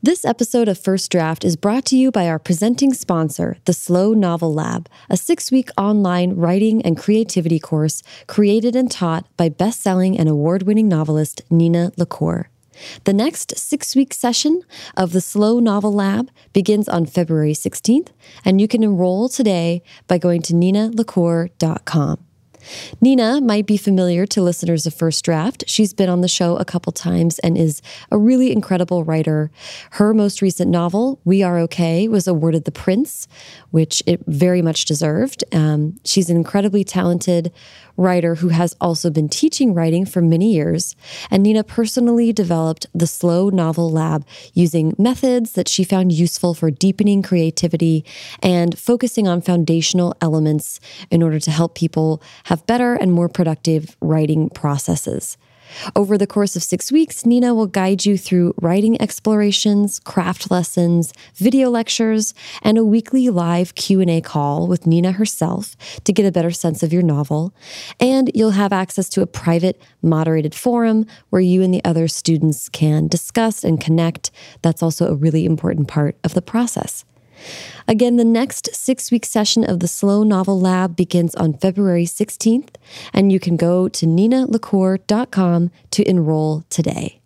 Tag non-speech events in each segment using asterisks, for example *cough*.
This episode of First Draft is brought to you by our presenting sponsor, the Slow Novel Lab, a six week online writing and creativity course created and taught by best selling and award winning novelist Nina LaCour. The next six week session of the Slow Novel Lab begins on February 16th, and you can enroll today by going to ninalacour.com. Nina might be familiar to listeners of First Draft. She's been on the show a couple times and is a really incredible writer. Her most recent novel, We Are Okay, was awarded the Printz, which it very much deserved. Um, she's an incredibly talented writer who has also been teaching writing for many years. And Nina personally developed the Slow Novel Lab using methods that she found useful for deepening creativity and focusing on foundational elements in order to help people have better and more productive writing processes. Over the course of six weeks, Nina will guide you through writing explorations, craft lessons, video lectures, and a weekly live Q&A call with Nina herself to get a better sense of your novel. And you'll have access to a private, moderated forum where you and the other students can discuss and connect. That's also a really important part of the process. Again, the next six week session of the Slow Novel Lab begins on February 16th, and you can go to ninalacour.com to enroll today.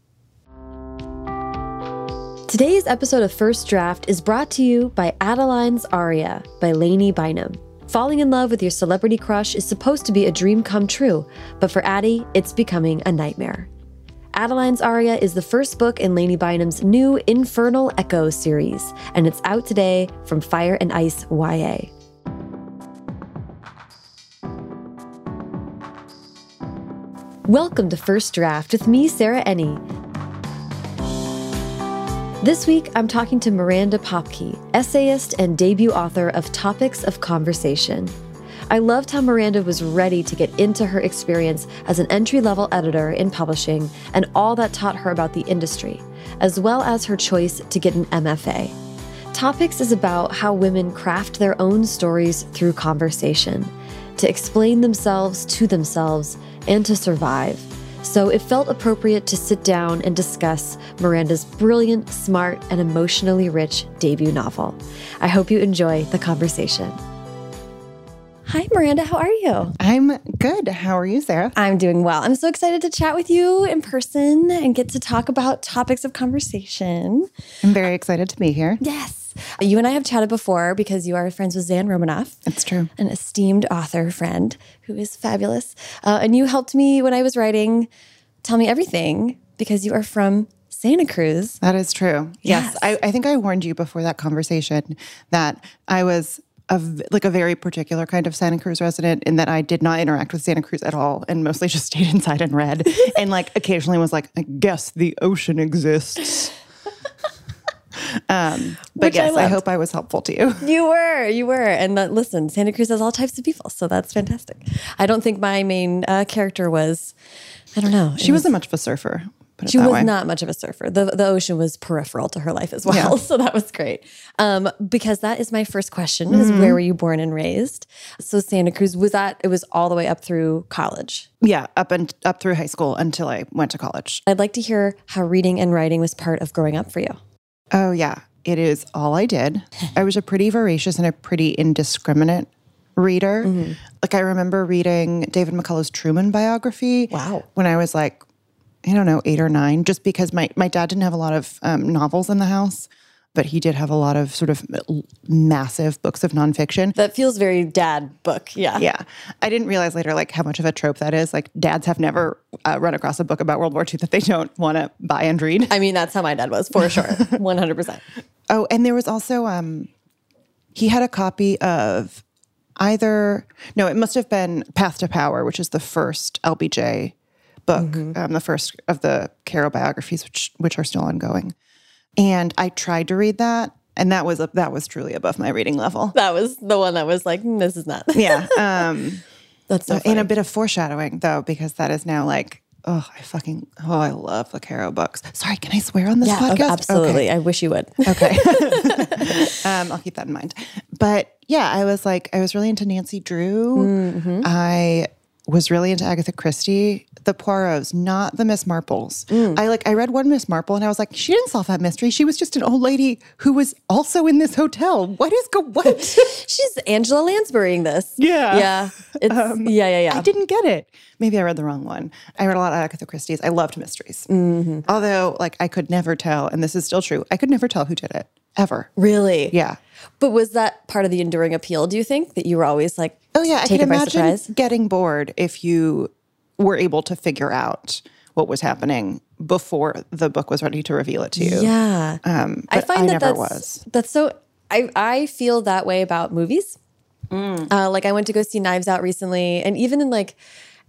Today's episode of First Draft is brought to you by Adeline's Aria by Laynie Bynum. Falling in love with your celebrity crush is supposed to be a dream come true, but for Addie, it's becoming a nightmare. Adeline's Aria is the first book in Laynie Bynum's new Infernal Echo series, and it's out today from Fire and Ice YA. Welcome to First Draft with me, Sarah Enni. This week, I'm talking to Miranda Popkey, essayist and debut author of Topics of Conversation. I loved how Miranda was ready to get into her experience as an entry level editor in publishing and all that taught her about the industry, as well as her choice to get an MFA. Topics is about how women craft their own stories through conversation, to explain themselves to themselves, and to survive. So it felt appropriate to sit down and discuss Miranda's brilliant, smart, and emotionally rich debut novel. I hope you enjoy the conversation. Hi, Miranda. How are you? I'm good. How are you, Sarah? I'm doing well. I'm so excited to chat with you in person and get to talk about topics of conversation. I'm very excited to be here. Yes. You and I have chatted before because you are friends with Zan Romanoff. It's true. An esteemed author friend who is fabulous. Uh, and you helped me when I was writing Tell Me Everything because you are from Santa Cruz. That is true. Yes. yes. I, I think I warned you before that conversation that I was a, like a very particular kind of Santa Cruz resident in that I did not interact with Santa Cruz at all and mostly *laughs* just stayed inside and read *laughs* and like occasionally was like, I guess the ocean exists. *laughs* Um, but Which yes, I, I, hope I was helpful to you. You were, you were. And uh, listen, Santa Cruz has all types of people, so that's fantastic. I don't think my main uh, character was, I don't know. She was, wasn't much of a surfer she was way. not much of a surfer. The the ocean was peripheral to her life as well. Yeah. *laughs* So that was great. Um, because that is my first question mm -hmm. is mm-hmm. where were you born and raised? So Santa Cruz, was that it was all the way up through college? Yeah, up and up through high school until I went to college. I'd like to hear how reading and writing was part of growing up for you. Oh yeah. It is all I did. *laughs* I was a pretty voracious and a pretty indiscriminate reader. Mm -hmm. Like I remember reading David McCullough's Truman biography. Wow. When I was like I don't know, eight or nine, just because my, my dad didn't have a lot of um, novels in the house, but he did have a lot of sort of massive books of nonfiction. That feels very dad book. Yeah. Yeah. I didn't realize later, like, how much of a trope that is. Like, dads have never uh, run across a book about World War II that they don't want to buy and read. I mean, that's how my dad was for sure. *laughs* 100%. Oh, and there was also, um, he had a copy of either, no, it must have been Path to Power, which is the first LBJ book, mm-hmm. um, the first of the Caro biographies, which which are still ongoing. And I tried to read that, and that was a, that was truly above my reading level. That was the one that was like, mm, this is not. *laughs* yeah. *laughs* Um, That's so and a bit of foreshadowing though, because that is now like oh, I fucking, oh, I love the Caro books. Sorry, can I swear on this yeah, podcast? absolutely. Okay. I wish you would. Okay. *laughs* um, I'll keep that in mind. But yeah, I was like, I was really into Nancy Drew. Mm-hmm. I was really into Agatha Christie the Poirots, not the Miss Marples. Mm. I like I read one Miss Marple and I was like, she didn't solve that mystery. She was just an old lady who was also in this hotel. What is go what? *laughs* She's Angela Lansburying this. Yeah. Yeah. It's yeah, yeah, yeah. I didn't get it. Maybe I read the wrong one. I read a lot of Agatha Christie's. I loved mysteries. Mm-hmm. Although, like, I could never tell, and this is still true, I could never tell who did it ever. Really? Yeah. But was that part of the enduring appeal, do you think? That you were always like, Oh, yeah. I can imagine surprise? getting bored if you were able to figure out what was happening before the book was ready to reveal it to you. Yeah. Um, I find I that never that's, was. That's so. I I feel that way about movies. Mm. Uh, like I went to go see Knives Out recently, and even in like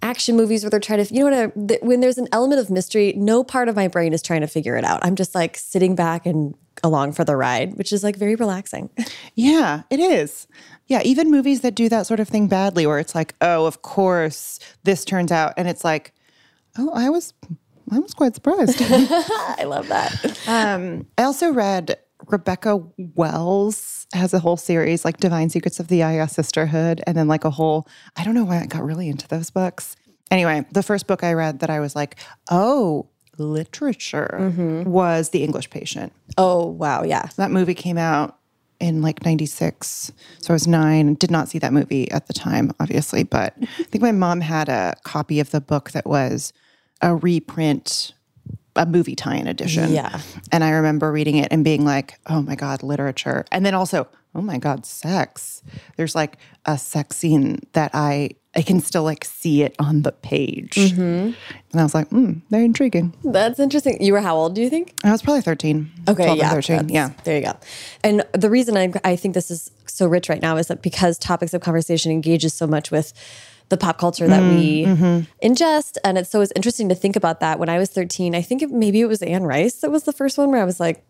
action movies where they're trying to, you know what? I, th- when there's an element of mystery, no part of my brain is trying to figure it out. I'm just like sitting back and along for the ride, which is like very relaxing. *laughs* Yeah, it is. Yeah, even movies that do that sort of thing badly, where it's like, oh, of course, this turns out, and it's like, oh, I was, I was quite surprised. *laughs* I love that. um, I also read Rebecca Wells has a whole series like Divine Secrets of the Ya-Ya Sisterhood, and then like a whole. I don't know why I got really into those books. Anyway, the first book I read that I was like, oh, literature was The English Patient. Oh wow, yeah. That movie came out in like 96. So I was nine. Did not see that movie at the time, obviously, but I think my mom had a copy of the book that was a reprint, a movie tie in edition. Yeah. And I remember reading it and being like, oh my God, literature. And then also, oh my God, sex. There's like a sex scene that I. I can still like see it on the page. Mm-hmm. And I was like, hmm, very intriguing. That's interesting. You were how old? Do you think? I was probably 13. Okay, 12 yeah, 13. Yeah. There you go. And the reason I, I think this is so rich right now is that because topics of conversation engages so much with the pop culture that we mm, mm-hmm. ingest, and it's so it's interesting to think about that. When I was thirteen, I think it, maybe it was Anne Rice that was the first one where I was like.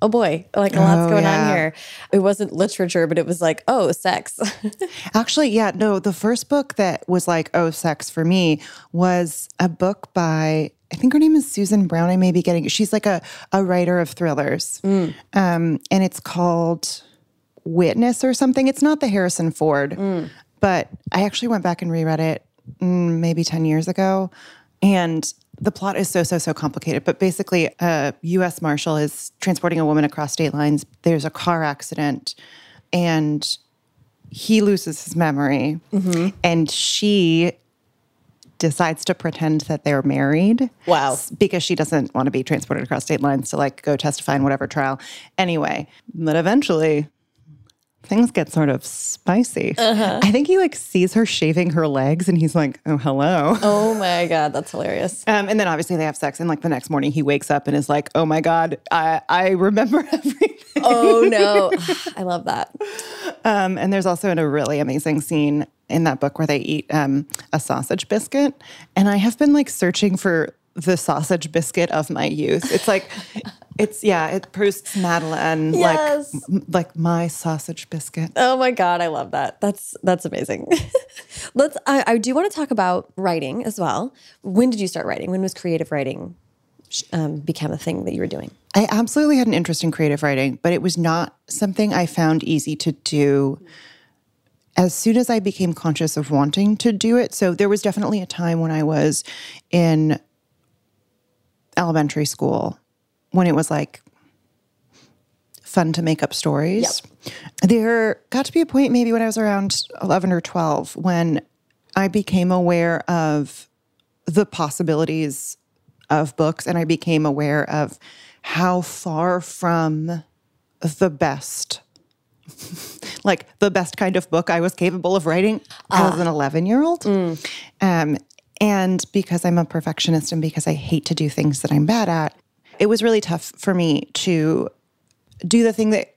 Oh boy, like a lot's Oh, going yeah. on here. It wasn't literature, but it was like, oh, sex. *laughs* Actually, yeah, no, the first book that was like, oh, sex for me was a book by, I think her name is Susan Brown. I may be getting, she's like a, a writer of thrillers. Um, and it's called Witness or something. It's not the Harrison Ford, but I actually went back and reread it mm, maybe 10 years ago. And the plot is so, so, so complicated. But basically, uh, a U.S. Marshal is transporting a woman across state lines. There's a car accident, and he loses his memory mm-hmm. and she decides to pretend that they're married. Wow. Because she doesn't want to be transported across state lines to like go testify in whatever trial. Anyway, but eventually things get sort of spicy. I think he like sees her shaving her legs and he's like, oh, hello. oh my God, that's hilarious. Um, and then obviously they have sex. And like the next morning he wakes up and is like, oh my God, I, I remember *laughs* everything. Oh no. *sighs* I love that. Um, and there's also a really amazing scene in that book where they eat um, a sausage biscuit. And I have been like searching for the sausage biscuit of my youth. It's like, it's yeah, it Proust's Madeleine, Yes. like like my sausage biscuit. Oh my god, I love that. That's that's amazing. *laughs* Let's. I, I do want to talk about writing as well. When did you start writing? When was creative writing um, become a thing that you were doing? I absolutely had an interest in creative writing, but it was not something I found easy to do as soon as I became conscious of wanting to do it. So there was definitely a time when I was in elementary school when it was like fun to make up stories. There got to be a point maybe when I was around 11 or 12 when I became aware of the possibilities of books and I became aware of how far from the best *laughs* like the best kind of book I was capable of writing as an 11 year old. Um, and because I'm a perfectionist and because I hate to do things that I'm bad at, it was really tough for me to do the thing that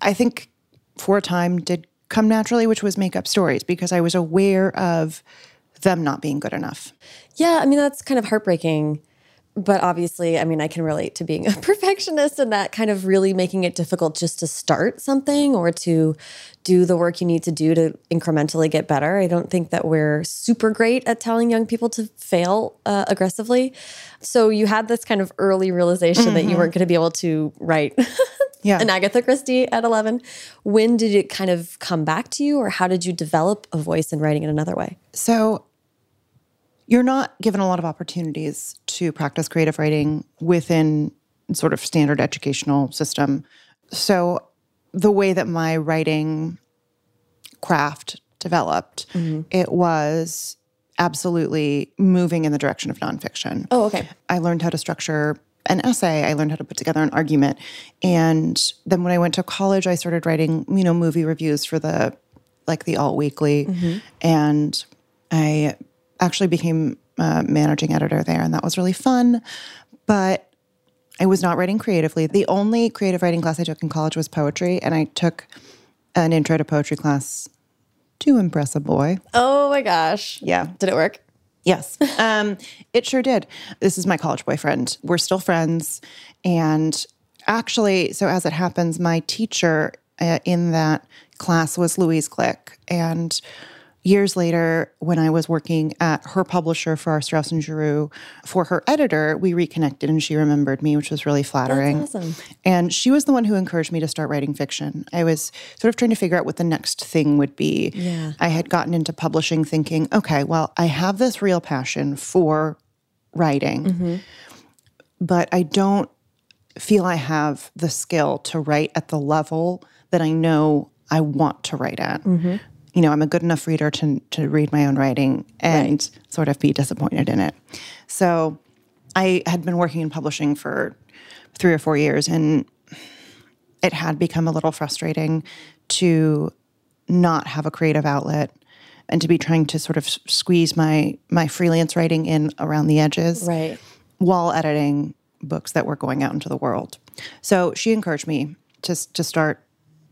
I think for a time did come naturally, which was make up stories because I was aware of them not being good enough. Yeah, I mean that's kind of heartbreaking. But obviously, I mean, I can relate to being a *laughs* perfectionist and that kind of really making it difficult just to start something or to do the work you need to do to incrementally get better. I don't think that we're super great at telling young people to fail uh, aggressively. So you had this kind of early realization that you weren't going to be able to write *laughs* Yeah. an Agatha Christie at 11. When did it kind of come back to you, or how did you develop a voice in writing in another way? So you're not given a lot of opportunities to practice creative writing within sort of standard educational system. So the way that my writing craft developed, mm-hmm. it was absolutely moving in the direction of nonfiction. Oh, okay. I learned how to structure an essay. I learned how to put together an argument. And then when I went to college, I started writing, you know, movie reviews for the like the Alt Weekly. Mm-hmm. And I actually became a managing editor there, and that was really fun. But I was not writing creatively. The only creative writing class I took in college was poetry, and I took an intro to poetry class to impress a boy. Oh my gosh. Yeah. Did it work? Yes, *laughs* um, it sure did. This is my college boyfriend. We're still friends. And actually, so as it happens, my teacher uh, in that class was Louise Glück. And years later, when I was working at her publisher Farrar, Straus and Giroux for her editor, we reconnected and she remembered me, which was really flattering. awesome. And she was the one who encouraged me to start writing fiction. I was sort of trying to figure out what the next thing would be. Yeah. I had gotten into publishing thinking, okay, well, I have this real passion for writing, mm-hmm. but I don't feel I have the skill to write at the level that I know I want to write at. Mm-hmm. You know, I'm a good enough reader to to read my own writing and sort of be disappointed in it. So I had been working in publishing for three or four years and it had become a little frustrating to not have a creative outlet and to be trying to sort of squeeze my my freelance writing in around the edges Right. while editing books that were going out into the world. So she encouraged me to to start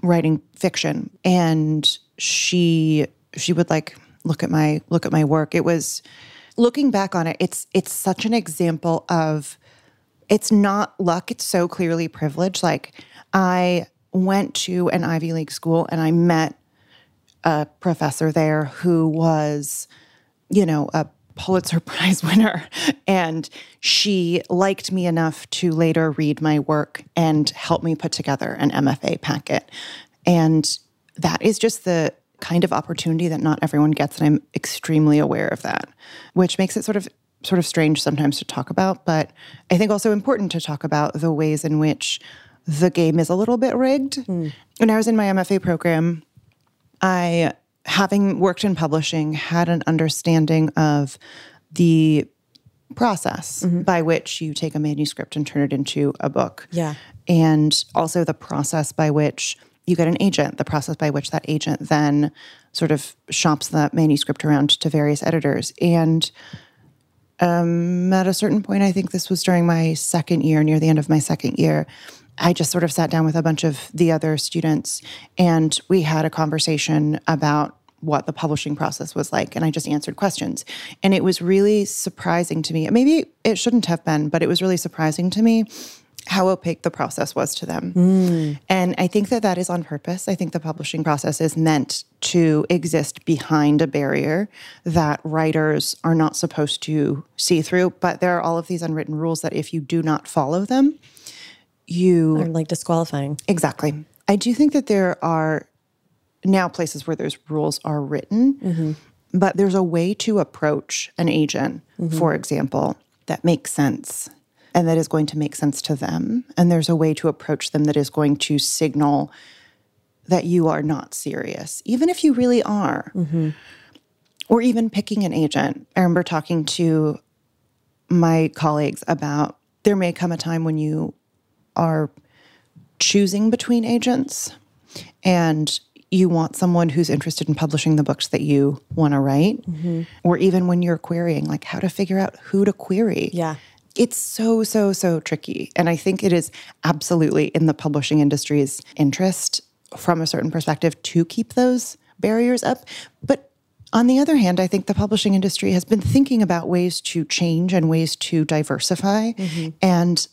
writing fiction, and she she would like look at my look at my work. It was looking back on it. It's it's such an example of it's not luck. It's so clearly privilege. Like I went to an Ivy League school and I met a professor there who was, you know, a Pulitzer *laughs* Prize winner. And she liked me enough to later read my work and help me put together an MFA packet. And that is just the kind of opportunity that not everyone gets. And I'm extremely aware of that, which makes it sort of sort of strange sometimes to talk about, but I think also important to talk about the ways in which the game is a little bit rigged. Hmm. When I was in my MFA program, I, having worked in publishing, had an understanding of the process by which you take a manuscript and turn it into a book. Yeah. And also the process by which you get an agent, the process by which that agent then sort of shops the manuscript around to various editors. And um, at a certain point, I think this was during my second year, near the end of my second year, I just sort of sat down with a bunch of the other students and we had a conversation about what the publishing process was like. And I just answered questions. And it was really surprising to me. Maybe it shouldn't have been, but it was really surprising to me how opaque the process was to them. Hmm. And I think that that is on purpose. I think the publishing process is meant to exist behind a barrier that writers are not supposed to see through. But there are all of these unwritten rules that if you do not follow them, you Or like disqualifying. Exactly. I do think that there are now places where those rules are written, mm-hmm. but there's a way to approach an agent, mm-hmm. for example, that makes sense and that is going to make sense to them. And there's a way to approach them that is going to signal that you are not serious, even if you really are. Mm-hmm. Or even picking an agent. I remember talking to my colleagues about there may come a time when you are choosing between agents and you want someone who's interested in publishing the books that you want to write mm-hmm. or even when you're querying like how to figure out who to query. Yeah. it's so so so tricky and i think it is absolutely in the publishing industry's interest from a certain perspective to keep those barriers up. But on the other hand i think the publishing industry has been thinking about ways to change and ways to diversify mm-hmm. and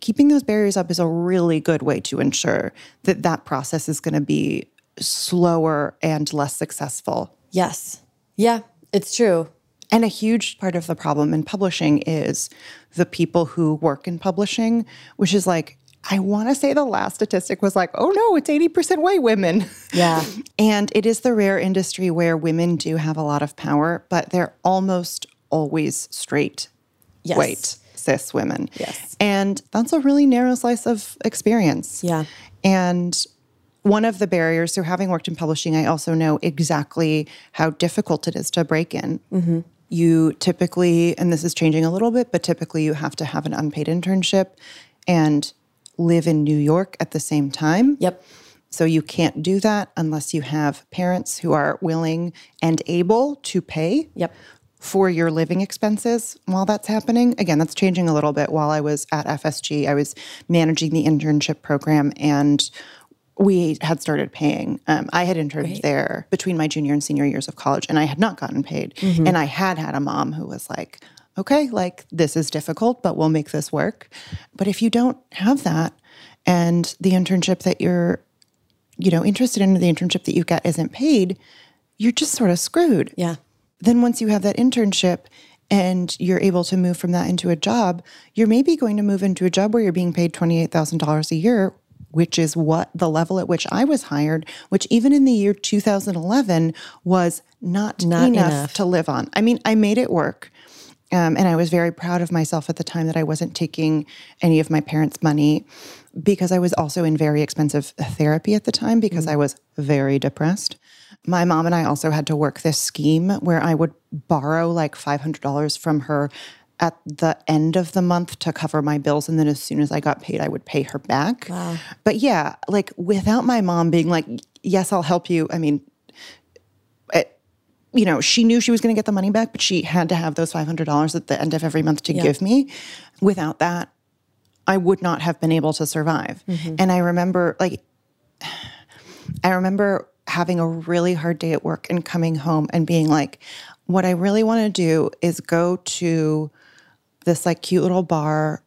keeping those barriers up is a really good way to ensure that that process is going to be slower and less successful Yes. Yeah, it's true. and a huge part of the problem in publishing is the people who work in publishing, which is like, I want to say the last statistic was like, oh no, it's 80% white women. Yeah. *laughs* and it is the rare industry where women do have a lot of power, but they're almost always straight, Yes. white, cis women. Yes. And that's a really narrow slice of experience. Yeah. And one of the barriers, so having worked in publishing, I also know exactly how difficult it is to break in. Mm-hmm. You typically, and this is changing a little bit, but typically you have to have an unpaid internship and live in New York at the same time. Yep. So you can't do that unless you have parents who are willing and able to pay Yep. For your living expenses while that's happening. Again, that's changing a little bit. While I was at FSG, I was managing the internship program and we had started paying. Um, I had interned there between my junior and senior years of college, and I had not gotten paid. And I had had a mom who was like, okay, like this is difficult, but we'll make this work. But if you don't have that and the internship that you're, you know, interested in, the internship that you get isn't paid, you're just sort of screwed Yeah. Then once you have that internship and you're able to move from that into a job, you're maybe going to move into a job where you're being paid $28,000 a year, which is what the level at which I was hired, which even in the year 2011 was not, Not enough, enough. to live on. I mean, I made it work. Um, and I was very proud of myself at the time that I wasn't taking any of my parents' money because I was also in very expensive therapy at the time because I was very depressed. My mom and I also had to work this scheme where I would borrow like $500 from her at the end of the month to cover my bills. And then as soon as I got paid, I would pay her back. But yeah, like without my mom being like, yes, I'll help you. I mean, it, you know, she knew she was going to get the money back, but she had to have those $500 at the end of every month to give me. Without that, I would not have been able to survive. Mm-hmm. And I remember, like, *sighs* I remember having a really hard day at work and coming home and being like, what I really want to do is go to this like cute little bar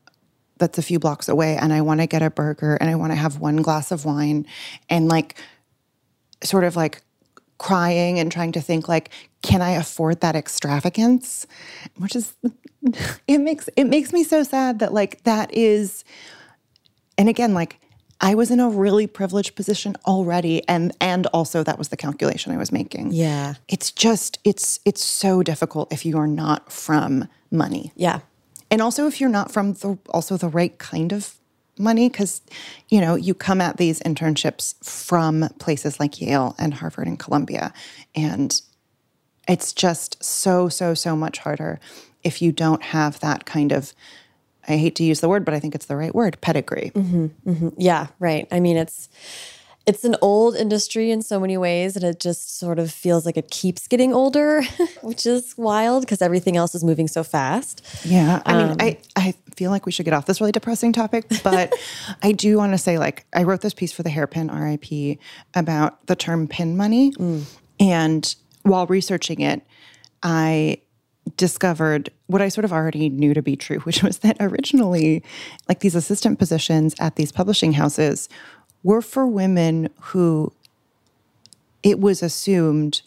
that's a few blocks away and I want to get a burger and I want to have one glass of wine and like sort of like crying and trying to think like can I afford that extravagance? Which is *laughs* it makes it makes me so sad that like that is and again like I was in a really privileged position already and and also that was the calculation I was making. Yeah. It's just it's it's so difficult if you are not from money. Yeah. And also if you're not from the also the right kind of money cuz you know, you come at these internships from places like Yale and Harvard and Columbia and it's just so so so much harder if you don't have that kind of I hate to use the word, but I think it's the right word, pedigree. Mm-hmm, mm-hmm. Yeah, right. I mean, it's it's an old industry in so many ways, and it just sort of feels like it keeps getting older, *laughs* which is wild because everything else is moving so fast. Yeah. I mean, I, um, I feel like we should get off this really depressing topic, but *laughs* I do want to say, like, I wrote this piece for the Hairpin RIP about the term pin money. Mm. And while researching it, I discovered what I sort of already knew to be true, *laughs* which was that originally, like, these assistant positions at these publishing houses were for women who it was assumed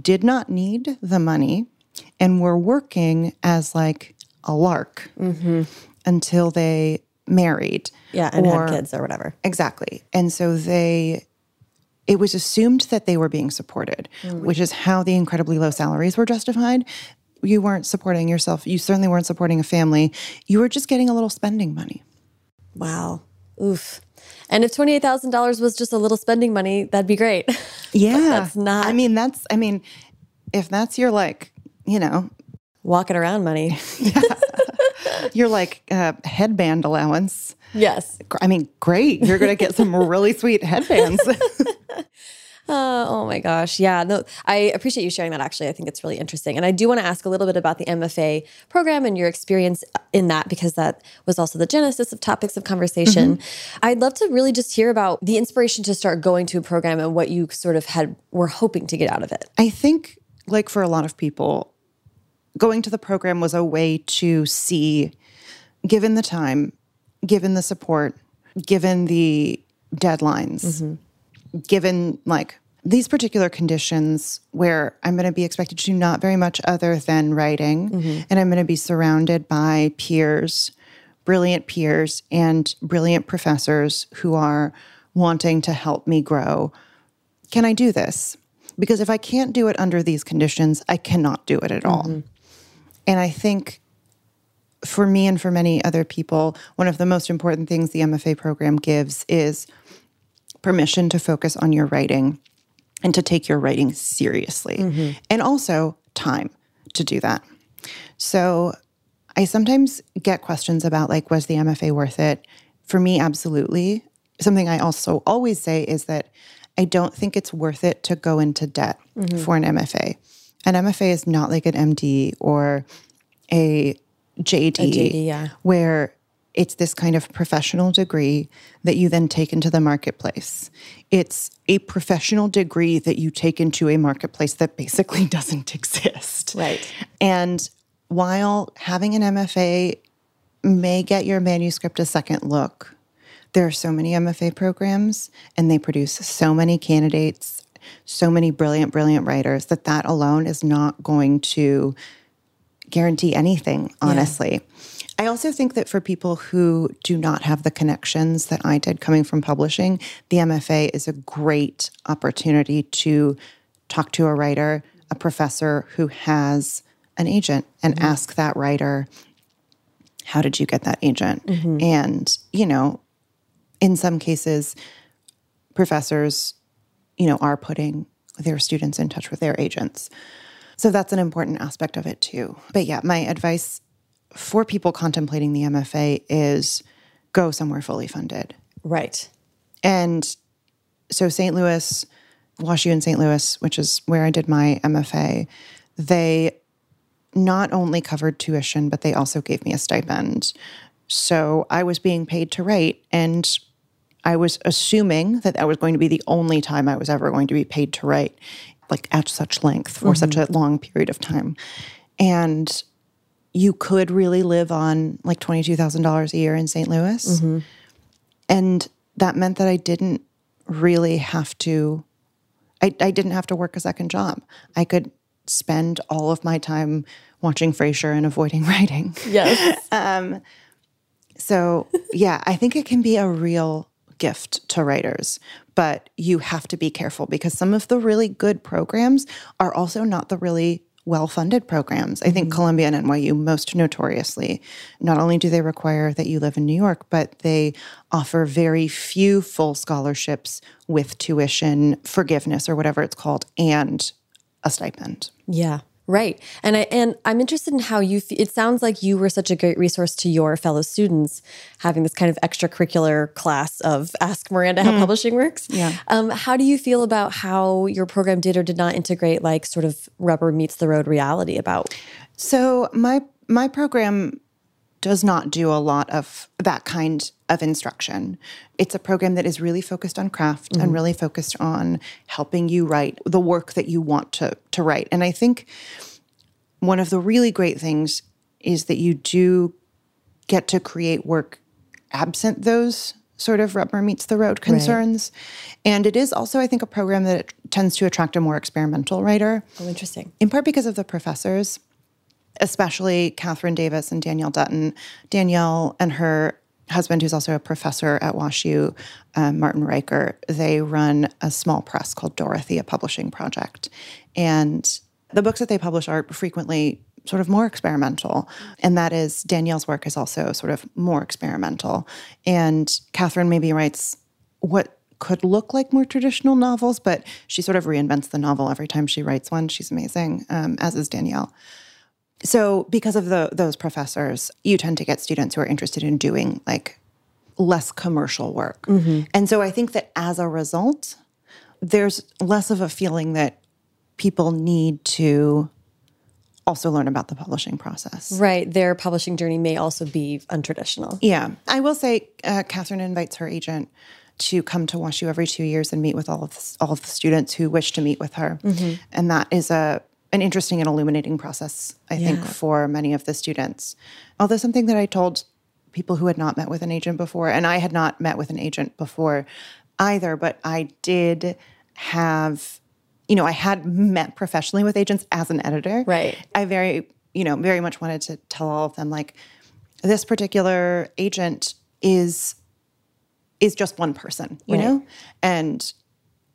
did not need the money and were working as like a lark mm-hmm. until they married. Yeah, and or- had kids or whatever. Exactly. And so they, it was assumed that they were being supported, mm. which is how the incredibly low salaries were justified. You weren't supporting yourself. You certainly weren't supporting a family. You were just getting a little spending money. Wow. Oof. And if twenty eight thousand dollars was just a little spending money, that'd be great. *laughs* Yeah. that's not- I mean, that's, I mean, if that's your like, you know, Walking around money. *laughs* *laughs* your like uh, headband allowance, yes. I mean, great. You're going to get some really sweet headbands. Uh, oh my gosh. Yeah. No, I appreciate you sharing that actually. I think it's really interesting. And I do want to ask a little bit about the MFA program and your experience in that because that was also the genesis of topics of conversation. I'd love to really just hear about the inspiration to start going to a program and what you sort of had were hoping to get out of it. I think, like for a lot of people, going to the program was a way to see, given the time, given the support, given the deadlines, given like these particular conditions where I'm going to be expected to do not very much other than writing, mm-hmm. and I'm going to be surrounded by peers, brilliant peers, and brilliant professors who are wanting to help me grow. Can I do this? Because if I can't do it under these conditions, I cannot do it at all. Mm-hmm. And I think for me and for many other people, one of the most important things the MFA program gives is permission to focus on your writing and to take your writing seriously, mm-hmm. and also time to do that. So I sometimes get questions about, like, was the MFA worth it? For me, absolutely. Something I also always say is that I don't think it's worth it to go into debt mm-hmm. for an MFA. An MFA is not like an MD or a JD, JD, yeah. where it's this kind of professional degree that you then take into the marketplace. It's a professional degree that you take into a marketplace that basically *laughs* doesn't exist. Right. And while having an MFA may get your manuscript a second look, there are so many MFA programs and they produce so many candidates, so many brilliant, brilliant writers that that alone is not going to guarantee anything, honestly. I also think that for people who do not have the connections that I did coming from publishing, the MFA is a great opportunity to talk to a writer, a professor who has an agent, and mm-hmm. ask that writer, How did you get that agent? Mm-hmm. And, you know, in some cases, professors, you know, are putting their students in touch with their agents. So that's an important aspect of it too. But yeah, my advice for people contemplating the MFA is go somewhere fully funded. Right. And so St. Louis, WashU in St. Louis, which is where I did my MFA, they not only covered tuition, but they also gave me a stipend. So I was being paid to write, and I was assuming that that was going to be the only time I was ever going to be paid to write, like at such length for mm-hmm. such a long period of time. And you could really live on like $22,000 a year in St. Louis. Mm-hmm. And that meant that I didn't really have to, I, I didn't have to work a second job. I could spend all of my time watching Frasier and avoiding *laughs* writing. Yes. *laughs* Um, so, yeah, I think it can be a real gift to writers, but you have to be careful because some of the really good programs are also not the really well funded programs. I think mm-hmm. Columbia and NYU, most notoriously, not only do they require that you live in New York, but they offer very few full scholarships with tuition, forgiveness, or whatever it's called, and a stipend. Yeah. Right. And I and I'm interested in how you it sounds like you were such a great resource to your fellow students having this kind of extracurricular class of ask Miranda how publishing works. Yeah. Um, how do you feel about how your program did or did not integrate like sort of rubber meets the road reality about So my my program does not do a lot of that kind of instruction. It's a program that is really focused on craft and mm-hmm. really focused on helping you write the work that you want to to write. And I think one of the really great things is that you do get to create work absent those sort of rubber meets the road concerns. And it is also, I think, a program that tends to attract a more experimental writer Oh, interesting. in part because of the professors, especially Kathryn Davis and Danielle Dutton. Danielle and her husband, who's also a professor at WashU, um, Martin Riker, they run a small press called Dorothy, a publishing project. And the books that they publish are frequently sort of more experimental. And that is Danielle's work is also sort of more experimental. And Kathryn maybe writes what could look like more traditional novels, but she sort of reinvents the novel every time she writes one. She's amazing, um, as is Danielle. So, because of the, those professors, you tend to get students who are interested in doing like less commercial work. And so, I think that as a result, there's less of a feeling that people need to also learn about the publishing process. Right. Their publishing journey may also be untraditional. Yeah, I will say, uh, Kathryn invites her agent to come to WashU every two years and meet with all of the, all of the students who wish to meet with her, and that is a an interesting and illuminating process, I think, for many of the students. Although something that I told people who had not met with an agent before, and I had not met with an agent before either, but I did have, you know, I had met professionally with agents as an editor. Right. I very, you know, very much wanted to tell all of them like this particular agent is is just one person, you Right. know? And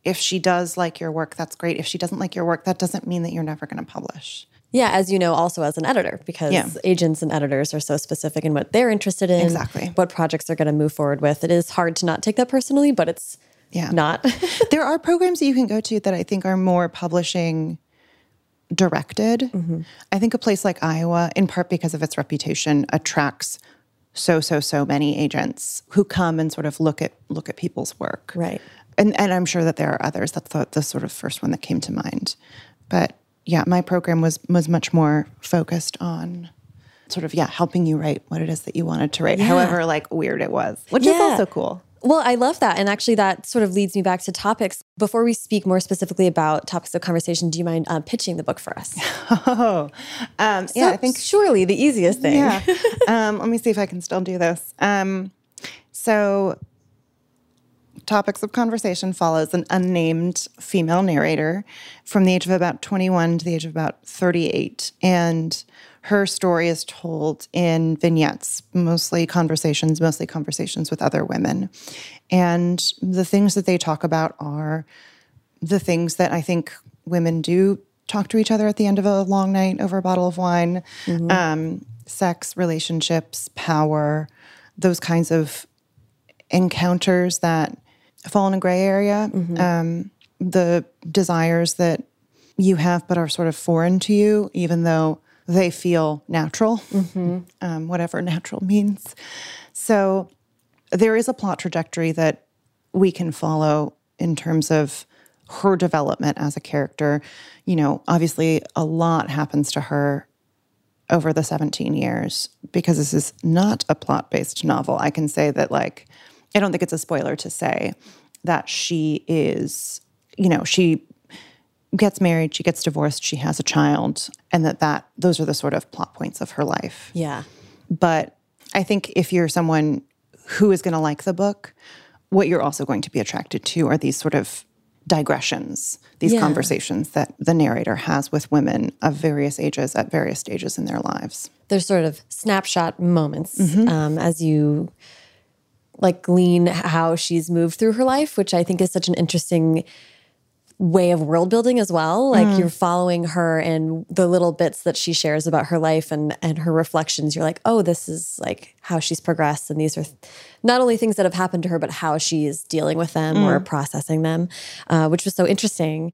if she does like your work, that's great. If she doesn't like your work, that doesn't mean that you're never going to publish. Yeah, as you know, also as an editor, because Yeah. agents and editors are so specific in what they're interested in, Exactly. what projects they're going to move forward with. It is hard to not take that personally, but it's Yeah. not. *laughs* there are programs that you can go to that I think are more publishing directed. Mm-hmm. I think a place like Iowa, in part because of its reputation, attracts so so so many agents who come and sort of look at look at people's work. Right. And and I'm sure that there are others. That's the, the sort of first one that came to mind. But yeah, my program was was much more focused on sort of yeah helping you write what it is that you wanted to write however like weird it was which is Yeah. also cool Well, I love that. And actually, that sort of leads me back to topics. Before we speak more specifically about topics of conversation, do you mind uh, pitching the book for us? *laughs* oh um, yeah i think surely the easiest thing. yeah. *laughs* um, let me see if I can still do this. Um, so, Topics of Conversation follows an unnamed female narrator from the age of about 21 to the age of about 38. And her story is told in vignettes, mostly conversations, mostly conversations with other women. And the things that they talk about are the things that I think women do talk to each other at the end of a long night over a bottle of wine um, sex, relationships, power, those kinds of encounters that fall in a gray area, um, the desires that you have but are sort of foreign to you, even though they feel natural, *laughs* um, whatever natural means. So there is a plot trajectory that we can follow in terms of her development as a character. You know, obviously, a lot happens to her over the 17 years because this is not a plot based novel. I can say that, like, I don't think it's a spoiler to say that she is, you know, she gets married, she gets divorced, she has a child, and that that those are the sort of plot points of her life. Yeah. But I think if you're someone who is going to like the book, what you're also going to be attracted to are these sort of digressions, these Yeah. conversations that the narrator has with women of various ages at various stages in their lives. They're sort of snapshot moments Mm-hmm. um, as you like glean how she's moved through her life, which I think is such an interesting way of world building as well. Like Mm. you're following her and the little bits that she shares about her life and and her reflections. You're like, oh, this is like how she's progressed, and these are not only things that have happened to her, but how she's dealing with them or Mm. processing them, uh, which was so interesting.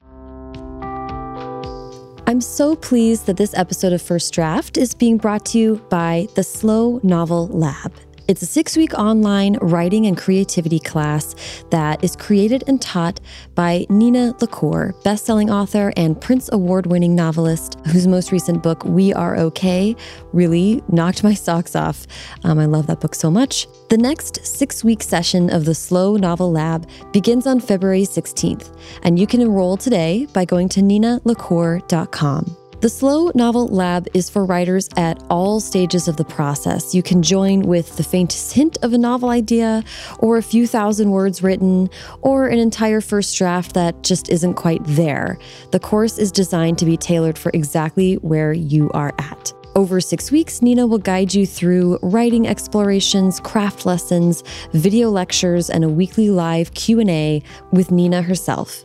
I'm so pleased that this episode of First Draft is being brought to you by the Slow Novel Lab. It's a six week online writing and creativity class that is created and taught by Nina LaCour, bestselling author and Printz Award winning novelist, whose most recent book, We Are Okay, really knocked my socks off. Um, I love that book so much. The next six week session of the Slow Novel Lab begins on February 16th, and you can enroll today by going to ninalacour.com. The Slow Novel Lab is for writers at all stages of the process. You can join with the faintest hint of a novel idea, or a few thousand words written, or an entire first draft that just isn't quite there. The course is designed to be tailored for exactly where you are at. Over six weeks, Nina will guide you through writing explorations, craft lessons, video lectures, and a weekly live Q&A with Nina herself.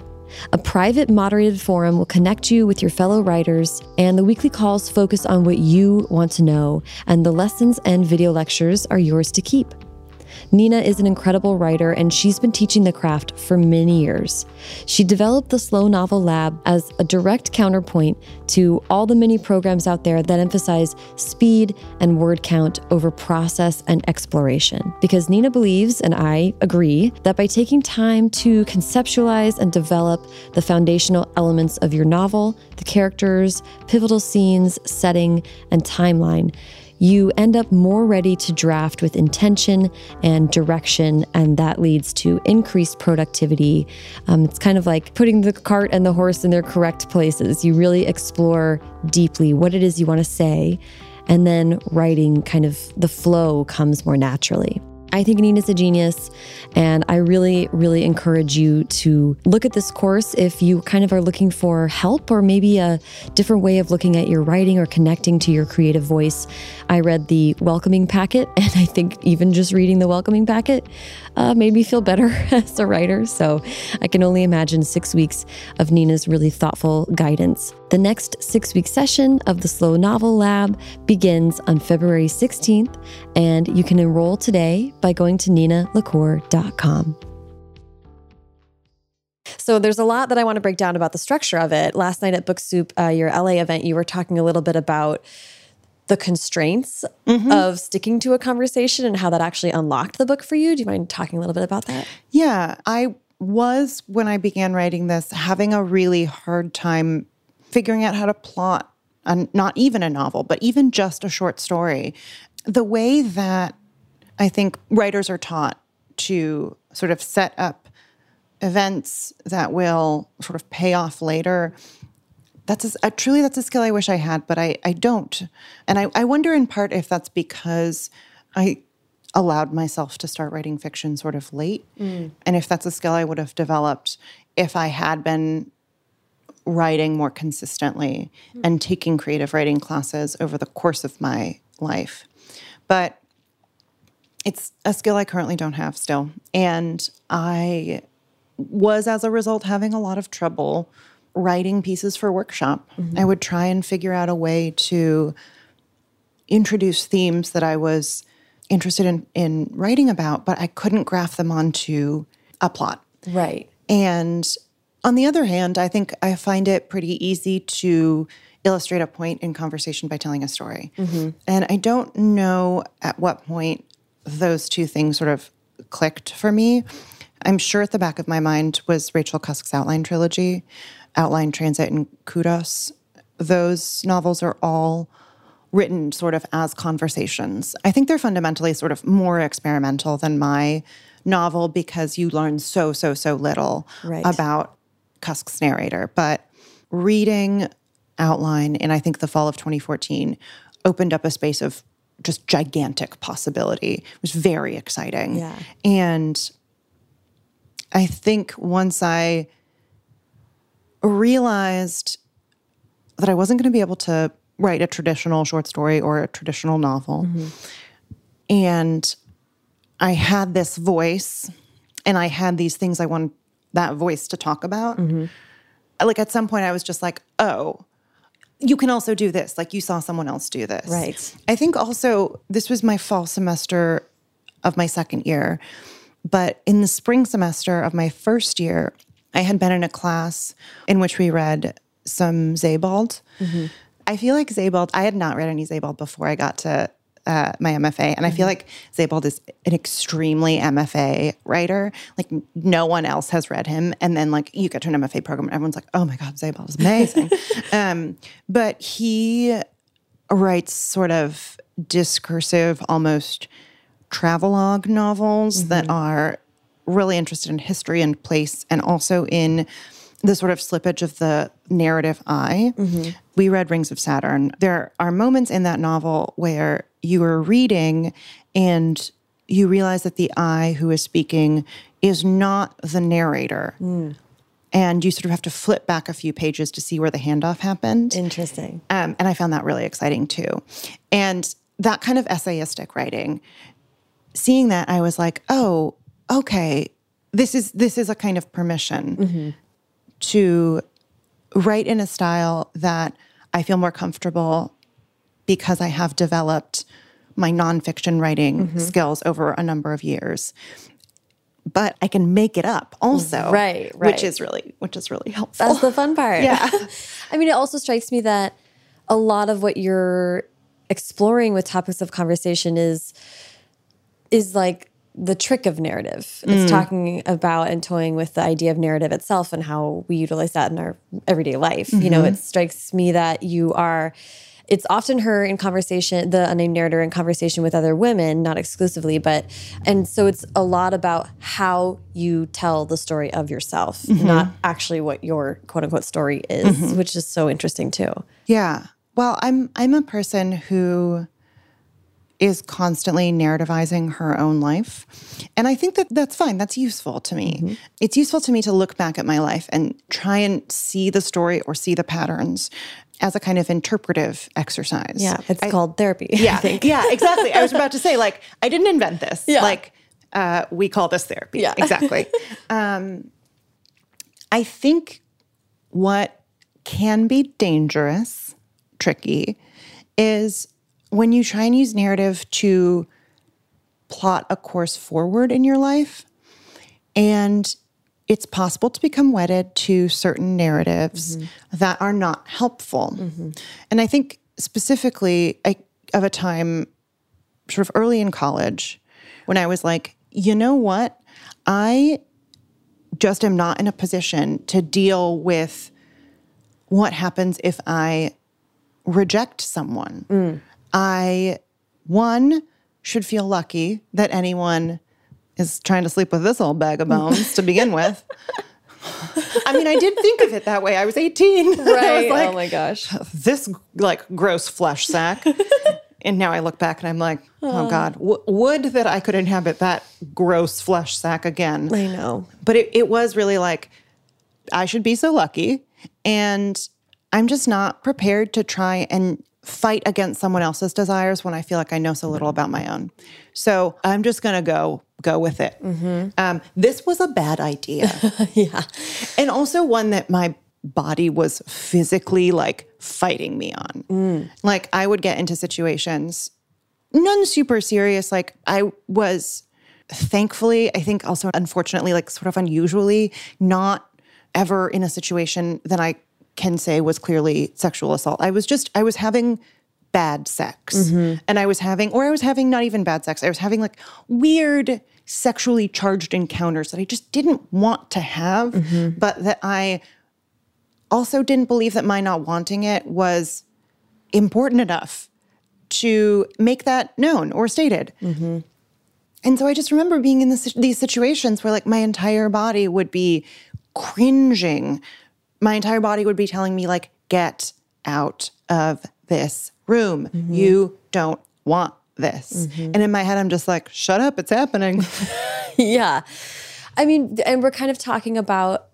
A private moderated forum will connect you with your fellow writers, and the weekly calls focus on what you want to know, and the lessons and video lectures are yours to keep. Nina is an incredible writer, and she's been teaching the craft for many years. She developed the Slow Novel Lab as a direct counterpoint to all the many programs out there that emphasize speed and word count over process and exploration. Because Nina believes, and I agree, that by taking time to conceptualize and develop the foundational elements of your novel, the characters, pivotal scenes, setting, and timeline, you end up more ready to draft with intention and direction, and that leads to increased productivity. Um, it's kind of like putting the cart and the horse in their correct places. You really explore deeply what it is you want to say, and then writing kind of the flow comes more naturally. I think Nina's a genius, and I really, really encourage you to look at this course if you kind of are looking for help or maybe a different way of looking at your writing or connecting to your creative voice. I read the welcoming packet, *laughs* and I think even just reading the welcoming packet uh, made me feel better *laughs* as a writer. So I can only imagine six weeks of Nina's really thoughtful guidance. The next six week session of the Slow Novel Lab begins on February 16th, and you can enroll today by going to ninalacour.com. So there's a lot that I want to break down about the structure of it. Last night at Book Soup, uh, your LA event, you were talking a little bit about the constraints mm-hmm. of sticking to a conversation and how that actually unlocked the book for you. Do you mind talking a little bit about that? Yeah, I was when I began writing this having a really hard time figuring out how to plot and not even a novel, but even just a short story. The way that I think writers are taught to sort of set up events that will sort of pay off later. That's a, truly that's a skill I wish I had, but I, I don't. And I, I wonder in part if that's because I allowed myself to start writing fiction sort of late. Mm. And if that's a skill I would have developed if I had been writing more consistently mm. and taking creative writing classes over the course of my life. But it's a skill I currently don't have still. And I was, as a result, having a lot of trouble writing pieces for workshop. Mm-hmm. I would try and figure out a way to introduce themes that I was interested in, in writing about, but I couldn't graph them onto a plot. Right. And on the other hand, I think I find it pretty easy to illustrate a point in conversation by telling a story. Mm-hmm. And I don't know at what point those two things sort of clicked for me. I'm sure at the back of my mind was Rachel Cusk's Outline trilogy, Outline, Transit, and Kudos. Those novels are all written sort of as conversations. I think they're fundamentally sort of more experimental than my novel because you learn so, so, so little right. about Cusk's narrator. But reading Outline in, I think, the fall of 2014 opened up a space of just gigantic possibility. It was very exciting. Yeah. And I think once I realized that I wasn't going to be able to write a traditional short story or a traditional novel, mm-hmm. and I had this voice and I had these things I wanted that voice to talk about. Mm-hmm. Like at some point, I was just like, oh, you can also do this. Like you saw someone else do this. Right. I think also this was my fall semester of my second year. But in the spring semester of my first year, I had been in a class in which we read some Sebald. Mm-hmm. I feel like Sebald, I had not read any Sebald before I got to uh, my MFA, and I feel mm-hmm. like Sebald is an extremely MFA writer. Like no one else has read him, and then like you get to an MFA program, and everyone's like, "Oh my god, Sebald is amazing." *laughs* um, but he writes sort of discursive, almost travelogue novels mm-hmm. that are really interested in history and place, and also in the sort of slippage of the narrative eye. Mm-hmm. We read Rings of Saturn. There are moments in that novel where you are reading and you realize that the I who is speaking is not the narrator. Mm. And you sort of have to flip back a few pages to see where the handoff happened. Interesting. Um, and I found that really exciting too. And that kind of essayistic writing, seeing that, I was like, oh, okay, this is this is a kind of permission mm-hmm. to write in a style that I feel more comfortable because I have developed my nonfiction writing mm-hmm. skills over a number of years. But I can make it up also. Right, right. Which is really which is really helpful. That's the fun part. Yeah. *laughs* I mean, it also strikes me that a lot of what you're exploring with topics of conversation is is like the trick of narrative. It's mm. talking about and toying with the idea of narrative itself and how we utilize that in our everyday life. Mm -hmm. You know, mm-hmm. it strikes me that you are it's often her in conversation, the unnamed narrator in conversation with other women, not exclusively, but and so it's a lot about how you tell the story of yourself, mm -hmm. not actually what your quote unquote story is, mm -hmm. which is so interesting too. Yeah. Well, I'm I'm a person who is constantly narrativizing her own life. And I think that that's fine. That's useful to me. It's useful to me to look back at my life and try and see the story or see the patterns as a kind of interpretive exercise. Yeah, it's called therapy. Yeah, I think. yeah, exactly. I was about to say, like, I didn't invent this. Yeah. Like, uh, we call this therapy. Yeah. exactly. *laughs* um, I think what can be dangerous, tricky, is when you try and use narrative to plot a course forward in your life. And it's possible to become wedded to certain narratives mm-hmm. that are not helpful. Mm-hmm. And I think specifically I, of a time sort of early in college when I was like, you know what? I just am not in a position to deal with what happens if I reject someone. Mm. I, one, should feel lucky that anyone is trying to sleep with this old bag of bones to begin *laughs* with. I mean, I did think of it that way. I was 18. *laughs* I was Right. Oh like, oh my gosh. this like gross flesh sack. *laughs* and now I look back and I'm like, oh uh-huh. God, w- would that I could inhabit that gross flesh sack again. I know. But it, it was really like, I should be so lucky. And I'm just not prepared to try and fight against someone else's desires when I feel like I know so little about my own. So I'm just going to go go with it. Um, this was a bad idea. *laughs* Yeah. and also one that my body was physically like fighting me on. Like I would get into situations, none super serious. Like I was thankfully, I think also unfortunately, like sort of unusually, not ever in a situation that I can say was clearly sexual assault. I was just, I was having bad sex. Mm-hmm. And I was having, or I was having not even bad sex, I was having like weird sexually charged encounters that I just didn't want to have, mm-hmm. but that I also didn't believe that my not wanting it was important enough to make that known or stated. Mm-hmm. And so I just remember being in this, these situations where like my entire body would be cringing. My entire body would be telling me like, get out of this room. Mm-hmm. You don't want this. Mm-hmm. And in my head, I'm just like, shut up, it's happening. *laughs* *laughs* Yeah. I mean, and we're kind of talking about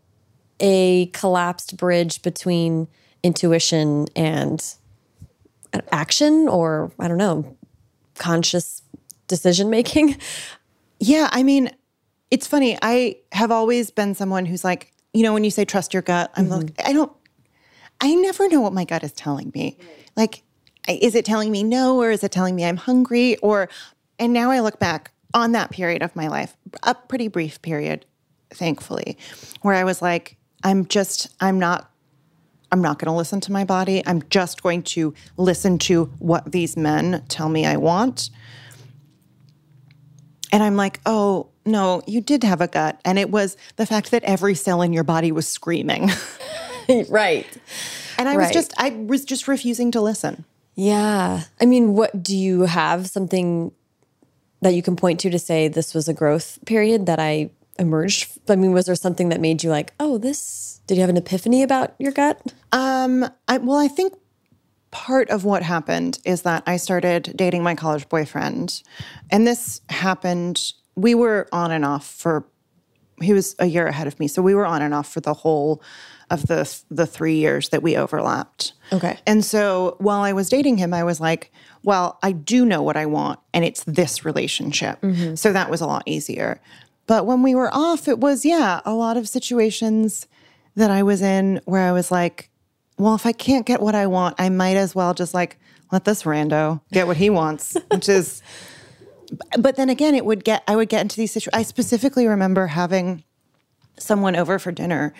a collapsed bridge between intuition and uh, action or I don't know, conscious decision making. Yeah, I mean, it's funny. I have always been someone who's like, you know, when you say trust your gut, I'm mm-hmm. like, I don't, I never know what my gut is telling me. Like, is it telling me no, or is it telling me I'm hungry? Or, and now I look back on that period of my life, a pretty brief period, thankfully, where I was like, I'm just, I'm not I'm not going to listen to my body. I'm just going to listen to what these men tell me I want. And I'm like, oh, no, you did have a gut. And it was the fact that every cell in your body was screaming. *laughs* right. and I was just, I was just refusing to listen. Yeah. I mean, what do you have something that you can point to to say this was a growth period that I emerged? I mean, was there something that made you like, oh, this, did you have an epiphany about your gut? Um, I, well, I think part of what happened is that I started dating my college boyfriend. And this happened, we were on and off for, he was a year ahead of me. So we were on and off for the whole of the, the three years that we overlapped. Okay. And so while I was dating him, I was like, well, I do know what I want, and it's this relationship. Mm-hmm. So that was a lot easier. But when we were off, it was, yeah, a lot of situations that I was in where I was like, well, if I can't get what I want, I might as well just like let this rando get what he wants, which is. *laughs* But then again, it would get. I would get into these situations. I specifically remember having someone over for dinner,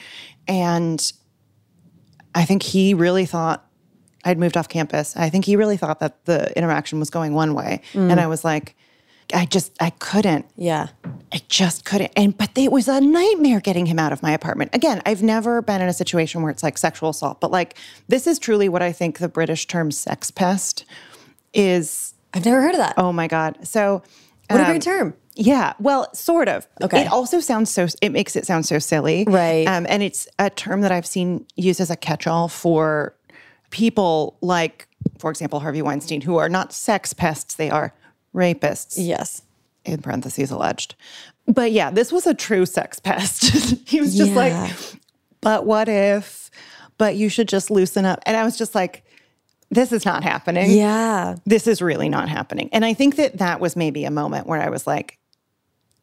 and I think he really thought I'd moved off campus. I think he really thought that the interaction was going one way, mm. and I was like, I just I couldn't. Yeah. I just couldn't. And but it was a nightmare getting him out of my apartment. Again, I've never been in a situation where it's like sexual assault, but like this is truly what I think the British term sex pest is. I've never heard of that. Oh my god. So what a um, great term. yeah, well, sort of. Okay. It also sounds so. It makes it sound so silly, Right. Um, and it's a term that I've seen used as a catch-all for people like, for example, Harvey Weinstein, who are not sex pests; they are rapists, Yes. in parentheses alleged. But yeah, this was a true sex pest. *laughs* he was just Yeah. like, but what if? But you should just loosen up. And I was just like, this is not happening. Yeah. This is really not happening. And I think that that was maybe a moment where I was like,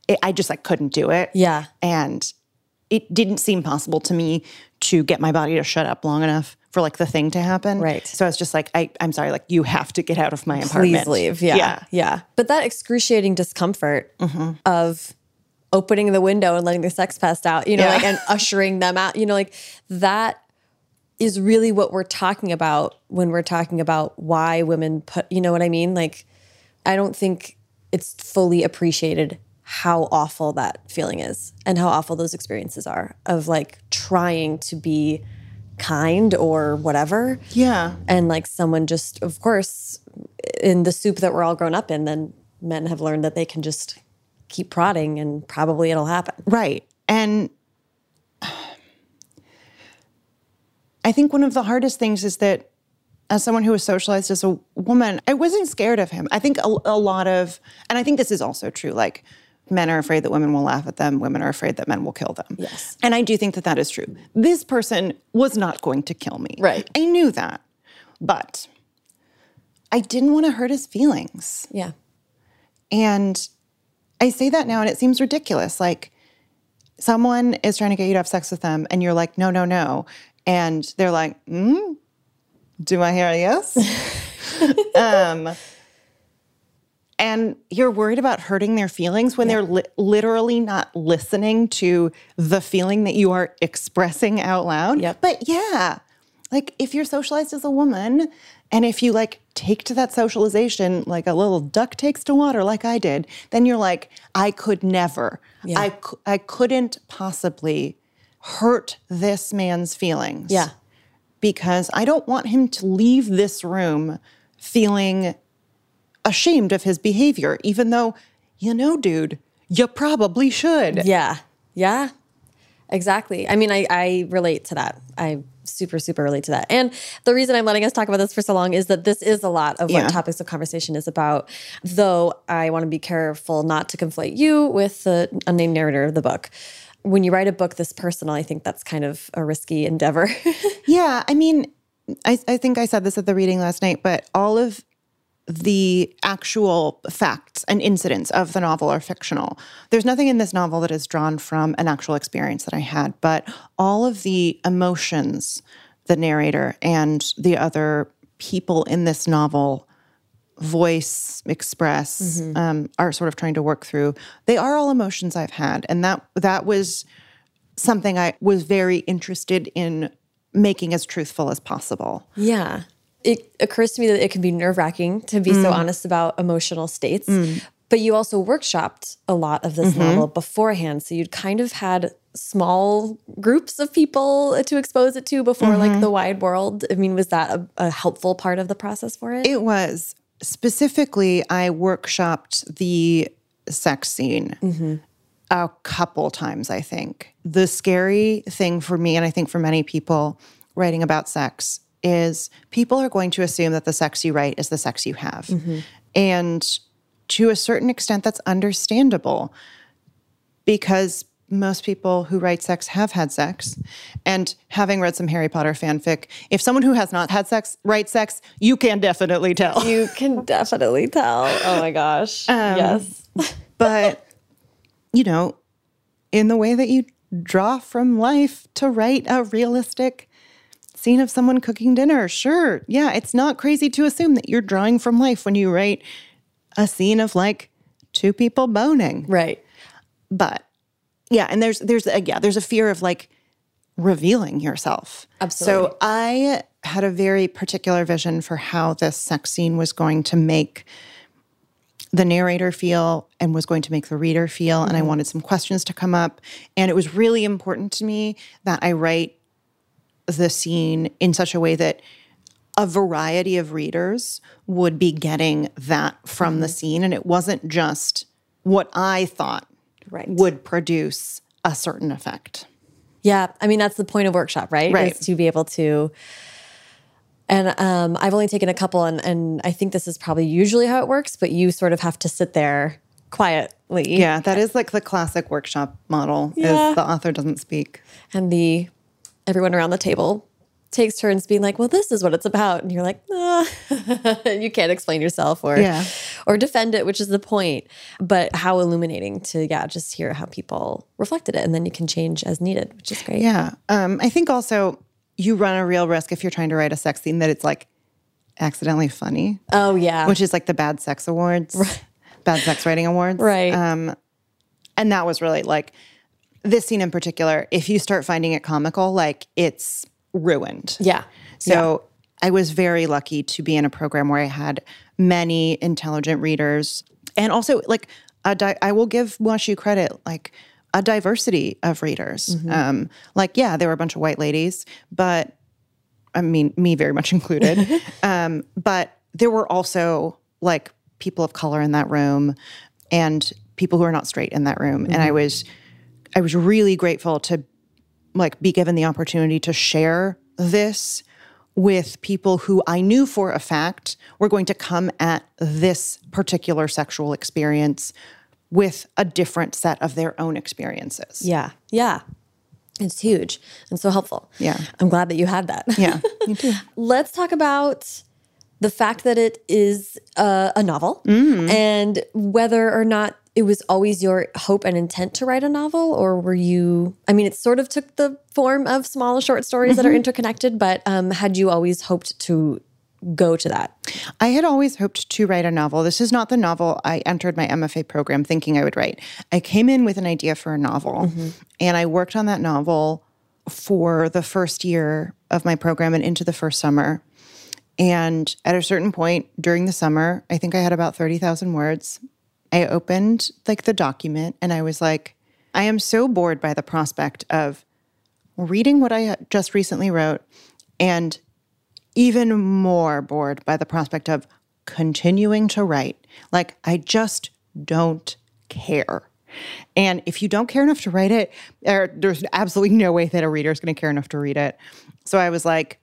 it, I just like couldn't do it. Yeah. And it didn't seem possible to me to get my body to shut up long enough for like the thing to happen. Right. So I was just like, I, I'm sorry, like you have to get out of my apartment. Please leave. Yeah. Yeah. Yeah. But that excruciating discomfort Mm-hmm. of opening the window and letting the sex pest out, you know, Yeah. like and *laughs* ushering them out, you know, like that is really what we're talking about when we're talking about why women put, you know what I mean? Like, I don't think it's fully appreciated how awful that feeling is and how awful those experiences are of like trying to be kind or whatever Yeah. and like someone just of course in the soup that we're all grown up in then men have learned that they can just keep prodding and probably it'll happen Right. And I think one of the hardest things is that as someone who was socialized as a woman, I wasn't scared of him. I think a, a lot of, and I think this is also true, like men are afraid that women will laugh at them, women are afraid that men will kill them. Yes. And I do think that that is true. This person was not going to kill me. Right. I knew that. But I didn't want to hurt his feelings. yeah And I say that now and it seems ridiculous. Like someone is trying to get you to have sex with them and you're like, no, no, no. And they're like, hmm, do I hear a yes? *laughs* um, and you're worried about hurting their feelings when they're li- literally not listening to the feeling that you are expressing out loud. Yep. But yeah, like if you're socialized as a woman and if you like take to that socialization like a little duck takes to water like I did, then you're like, I could never, Yeah. I, cou- I couldn't possibly hurt this man's feelings yeah because I don't want him to leave this room feeling ashamed of his behavior, even though, you know, dude, you probably should. yeah. Yeah. Exactly. I mean i i relate to that. I super super relate to that. And the reason i'm letting us talk about this for so long is that this is a lot of what Yeah. topics of conversation is about though i want to be careful not to conflate you with the unnamed narrator of the book. When you write a book this personal i think that's kind of a risky endeavor. *laughs* Yeah, I mean, I, I think I said this at the reading last night, but all of the actual facts and incidents of the novel are fictional. There's nothing in this novel that is drawn from an actual experience that I had, but all of the emotions the narrator and the other people in this novel voice express um, are sort of trying to work through they are all emotions i've had and that that was something i was very interested in making as truthful as possible Yeah. It occurs to me that it can be nerve wracking to be so mm. honest about emotional states. Mm. But you also workshopped a lot of this mm-hmm. novel beforehand. So you'd kind of had small groups of people to expose it to before like mm-hmm. the wide world. I mean, was that a, a helpful part of the process for it? it was specifically i workshopped the sex scene mm-hmm. a couple times i think the scary thing for me and i think for many people writing about sex is people are going to assume that the sex you write is the sex you have mm-hmm. and to a certain extent that's understandable because most people who write sex have had sex. And having read some Harry Potter fanfic, if someone who has not had sex writes sex, you can definitely tell. you can *laughs* definitely tell. Oh my gosh. Um, yes. *laughs* but, you know, in the way that you draw from life to write a realistic scene of someone cooking dinner, sure. Yeah, it's not crazy to assume that you're drawing from life when you write a scene of like two people boning. Right. but yeah and there's there's a, yeah there's a fear of like revealing yourself Absolutely. so i had a very particular vision for how this sex scene was going to make the narrator feel and was going to make the reader feel and i mm-hmm. wanted some questions to come up and it was really important to me that i write the scene in such a way that a variety of readers would be getting that from the scene and it wasn't just what i thought Right. would produce a certain effect. Yeah, I mean that's the point of workshop, right? Right. Is to be able to And um, I've only taken a couple, and, and I think this is probably usually how it works, but you sort of have to sit there quietly. Yeah, that is like the classic workshop model Yeah. is the author doesn't speak. And the everyone around the table takes turns being like, well, this is what it's about. And you're like, ah. *laughs* you can't explain yourself or Yeah. or defend it, which is the point. But how illuminating to, yeah, just hear how people reflected it. And then you can change as needed, which is great. Yeah. Um, I think also you run a real risk if you're trying to write a sex scene that it's like accidentally funny, Oh, yeah. which is like the bad sex awards, bad sex writing awards. right. And that was really like this scene in particular. If you start finding it comical, like it's ruined. yeah. So I was very lucky to be in a program where I had many intelligent readers and also like a di- I will give Washu credit like a diversity of readers. Um, like yeah, there were a bunch of white ladies, but I mean me very much *laughs* included. *laughs* um, but there were also like people of color in that room and people who are not straight in that room and I was I was really grateful to like be given the opportunity to share this with people who I knew for a fact were going to come at this particular sexual experience with a different set of their own experiences. Yeah. Yeah. It's huge and so helpful. Yeah. I'm glad that you had that. Yeah, me *laughs* too. Let's talk about the fact that it is a, a novel Mm-hmm. and whether or not it was always your hope and intent to write a novel, or were you? I mean, it sort of took the form of small short stories that are Mm-hmm. interconnected, but um, had you always hoped to go to that? I had always hoped to write a novel. This is not the novel I entered my MFA program thinking I would write. I came in with an idea for a novel, and I worked on that novel for the first year of my program and into the first summer. And at a certain point during the summer, I think I had about 30,000 words. I opened like the document and I was like, I am so bored by the prospect of reading what I just recently wrote and even more bored by the prospect of continuing to write. Like, I just don't care. And if you don't care enough to write it, there, there's absolutely no way that a reader is going to care enough to read it. So I was like,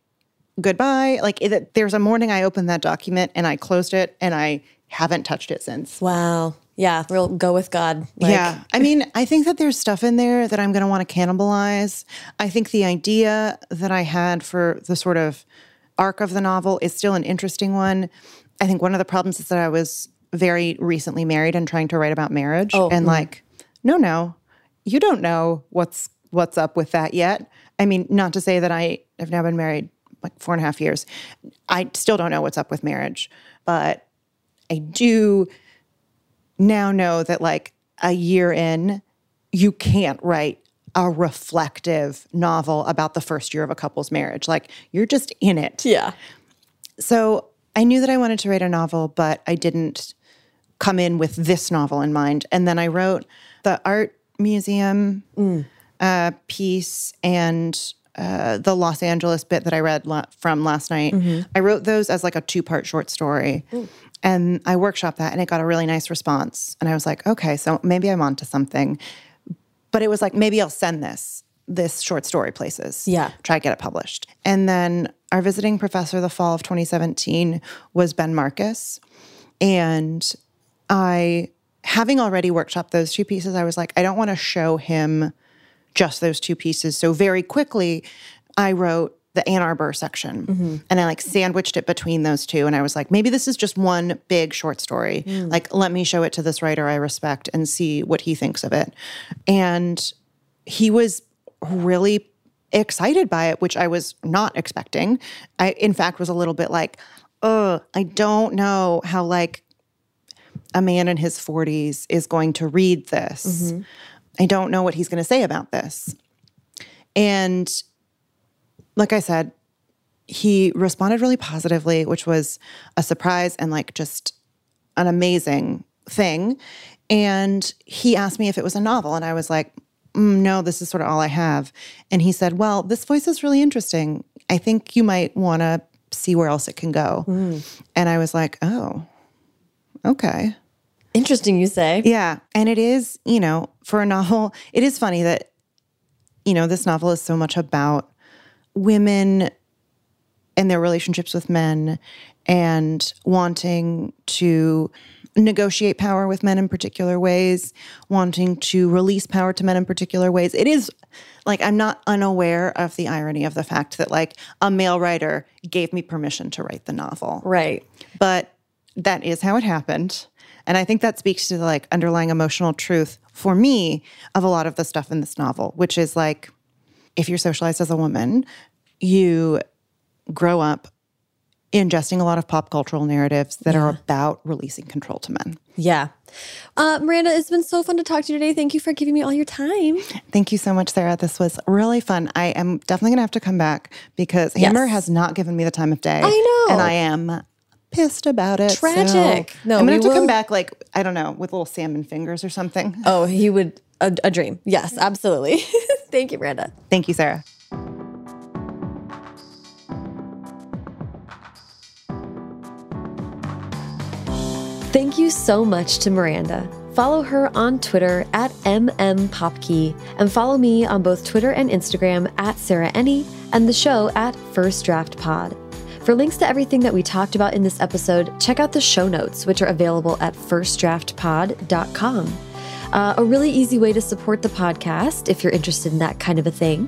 goodbye. Like, there's a morning I opened that document and I closed it and I haven't touched it since. Wow. Yeah. Real go with God. Like, yeah. I mean, I think that there's stuff in there that I'm going to want to cannibalize. I think the idea that I had for the sort of arc of the novel is still an interesting one. I think one of the problems is that I was very recently married and trying to write about marriage Oh, and mm-hmm. like no no you don't know what's what's up with that yet i mean not to say that i have now been married like four and a half years i still don't know what's up with marriage but i do now know that like a year in, you can't write a reflective novel about the first year of a couple's marriage. Like you're just in it. Yeah. So I knew that I wanted to write a novel, but I didn't come in with this novel in mind. And then I wrote the art museum uh, piece and uh, the Los Angeles bit that I read la- from last night. I wrote those as like a two part short story. And I workshopped that and it got a really nice response. And I was like, okay, so maybe I'm onto something. But it was like, maybe I'll send this, this short story places. Yeah. Try to get it published. And then our visiting professor the fall of 2017 was Ben Marcus. And I, having already workshopped those two pieces, I was like, I don't want to show him just those two pieces. So very quickly, I wrote the Ann Arbor section mm-hmm. and I like sandwiched it between those two. And I was like, maybe this is just one big short story. Mm. Like, let me show it to this writer I respect and see what he thinks of it. And he was really excited by it, which I was not expecting. I, in fact, was a little bit like, oh, I don't know how like a man in his 40s is going to read this. Mm-hmm. I don't know what he's going to say about this. And like I said, he responded really positively, which was a surprise and like just an amazing thing. And he asked me if it was a novel. And I was like, mm, no, this is sort of all I have. And he said, well, this voice is really interesting. I think you might want to see where else it can go. And I was like, oh, okay. Interesting, you say. Yeah. And it is, you know, for a novel, it is funny that, you know, this novel is so much about women and their relationships with men and wanting to negotiate power with men in particular ways, wanting to release power to men in particular ways. It is like I'm not unaware of the irony of the fact that like a male writer gave me permission to write the novel. Right. But that is how it happened. And I think that speaks to the like underlying emotional truth for me of a lot of the stuff in this novel, which is like if you're socialized as a woman, you grow up ingesting a lot of pop cultural narratives that are about releasing control to men. Yeah. Uh, Miranda, it's been so fun to talk to you today. Thank you for giving me all your time. Thank you so much, Sarah. This was really fun. I am definitely going to have to come back because Hammer has not given me the time of day. I know. And I am pissed about it. so Tragic. No, I'm going to have to come back, like, I don't know, with little salmon fingers or something. Oh, he would, a, a dream. Yes, absolutely. *laughs* Thank you, Miranda. Thank you, Sarah. Thank you so much to Miranda. Follow her on Twitter at MMPopkey and follow me on both Twitter and Instagram at Sarah Enni and the show at First Draft Pod. For links to everything that we talked about in this episode, check out the show notes, which are available at firstdraftpod.com. Uh, a really easy way to support the podcast, if you're interested in that kind of a thing,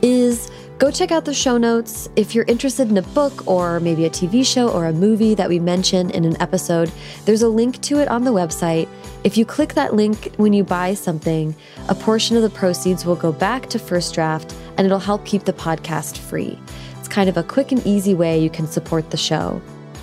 is go check out the show notes. If you're interested in a book or maybe a TV show or a movie that we mention in an episode, there's a link to it on the website. If you click that link when you buy something, a portion of the proceeds will go back to First Draft and it'll help keep the podcast free. It's kind of a quick and easy way you can support the show.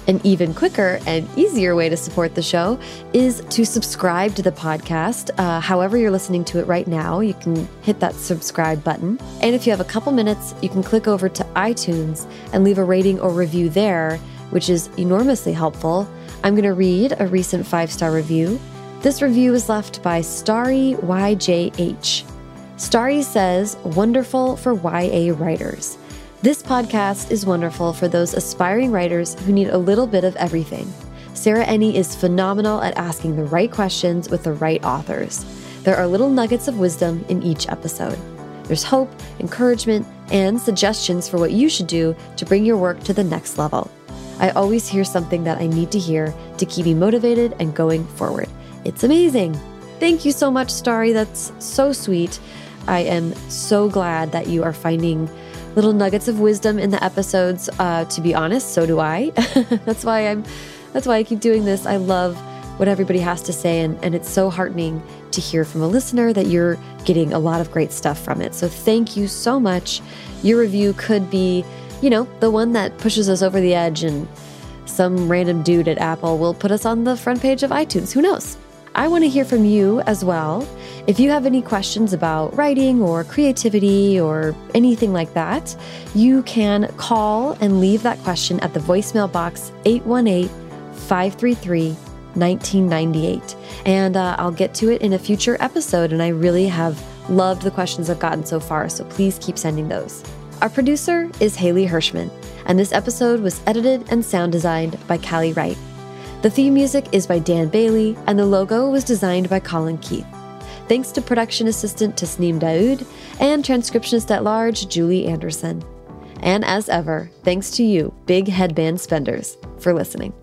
An even quicker and easier way to support the show is to subscribe to the podcast. Uh, however, you're listening to it right now, you can hit that subscribe button. And if you have a couple minutes, you can click over to iTunes and leave a rating or review there, which is enormously helpful. I'm going to read a recent five star review. This review is left by Starry YJH. Starry says, Wonderful for YA writers. This podcast is wonderful for those aspiring writers who need a little bit of everything. Sarah Enni is phenomenal at asking the right questions with the right authors. There are little nuggets of wisdom in each episode. There's hope, encouragement, and suggestions for what you should do to bring your work to the next level. I always hear something that I need to hear to keep me motivated and going forward. It's amazing. Thank you so much, Starry. That's so sweet. I am so glad that you are finding little nuggets of wisdom in the episodes. Uh, to be honest, so do I. *laughs* that's why I'm. That's why I keep doing this. I love what everybody has to say, and, and it's so heartening to hear from a listener that you're getting a lot of great stuff from it. So thank you so much. Your review could be, you know, the one that pushes us over the edge, and some random dude at Apple will put us on the front page of iTunes. Who knows? I want to hear from you as well. If you have any questions about writing or creativity or anything like that, you can call and leave that question at the voicemail box 818 533 1998. And uh, I'll get to it in a future episode. And I really have loved the questions I've gotten so far. So please keep sending those. Our producer is Haley Hirschman, and this episode was edited and sound designed by Callie Wright. The theme music is by Dan Bailey, and the logo was designed by Colin Keith. Thanks to production assistant Tasneem Daoud and transcriptionist at large Julie Anderson. And as ever, thanks to you, big headband spenders, for listening.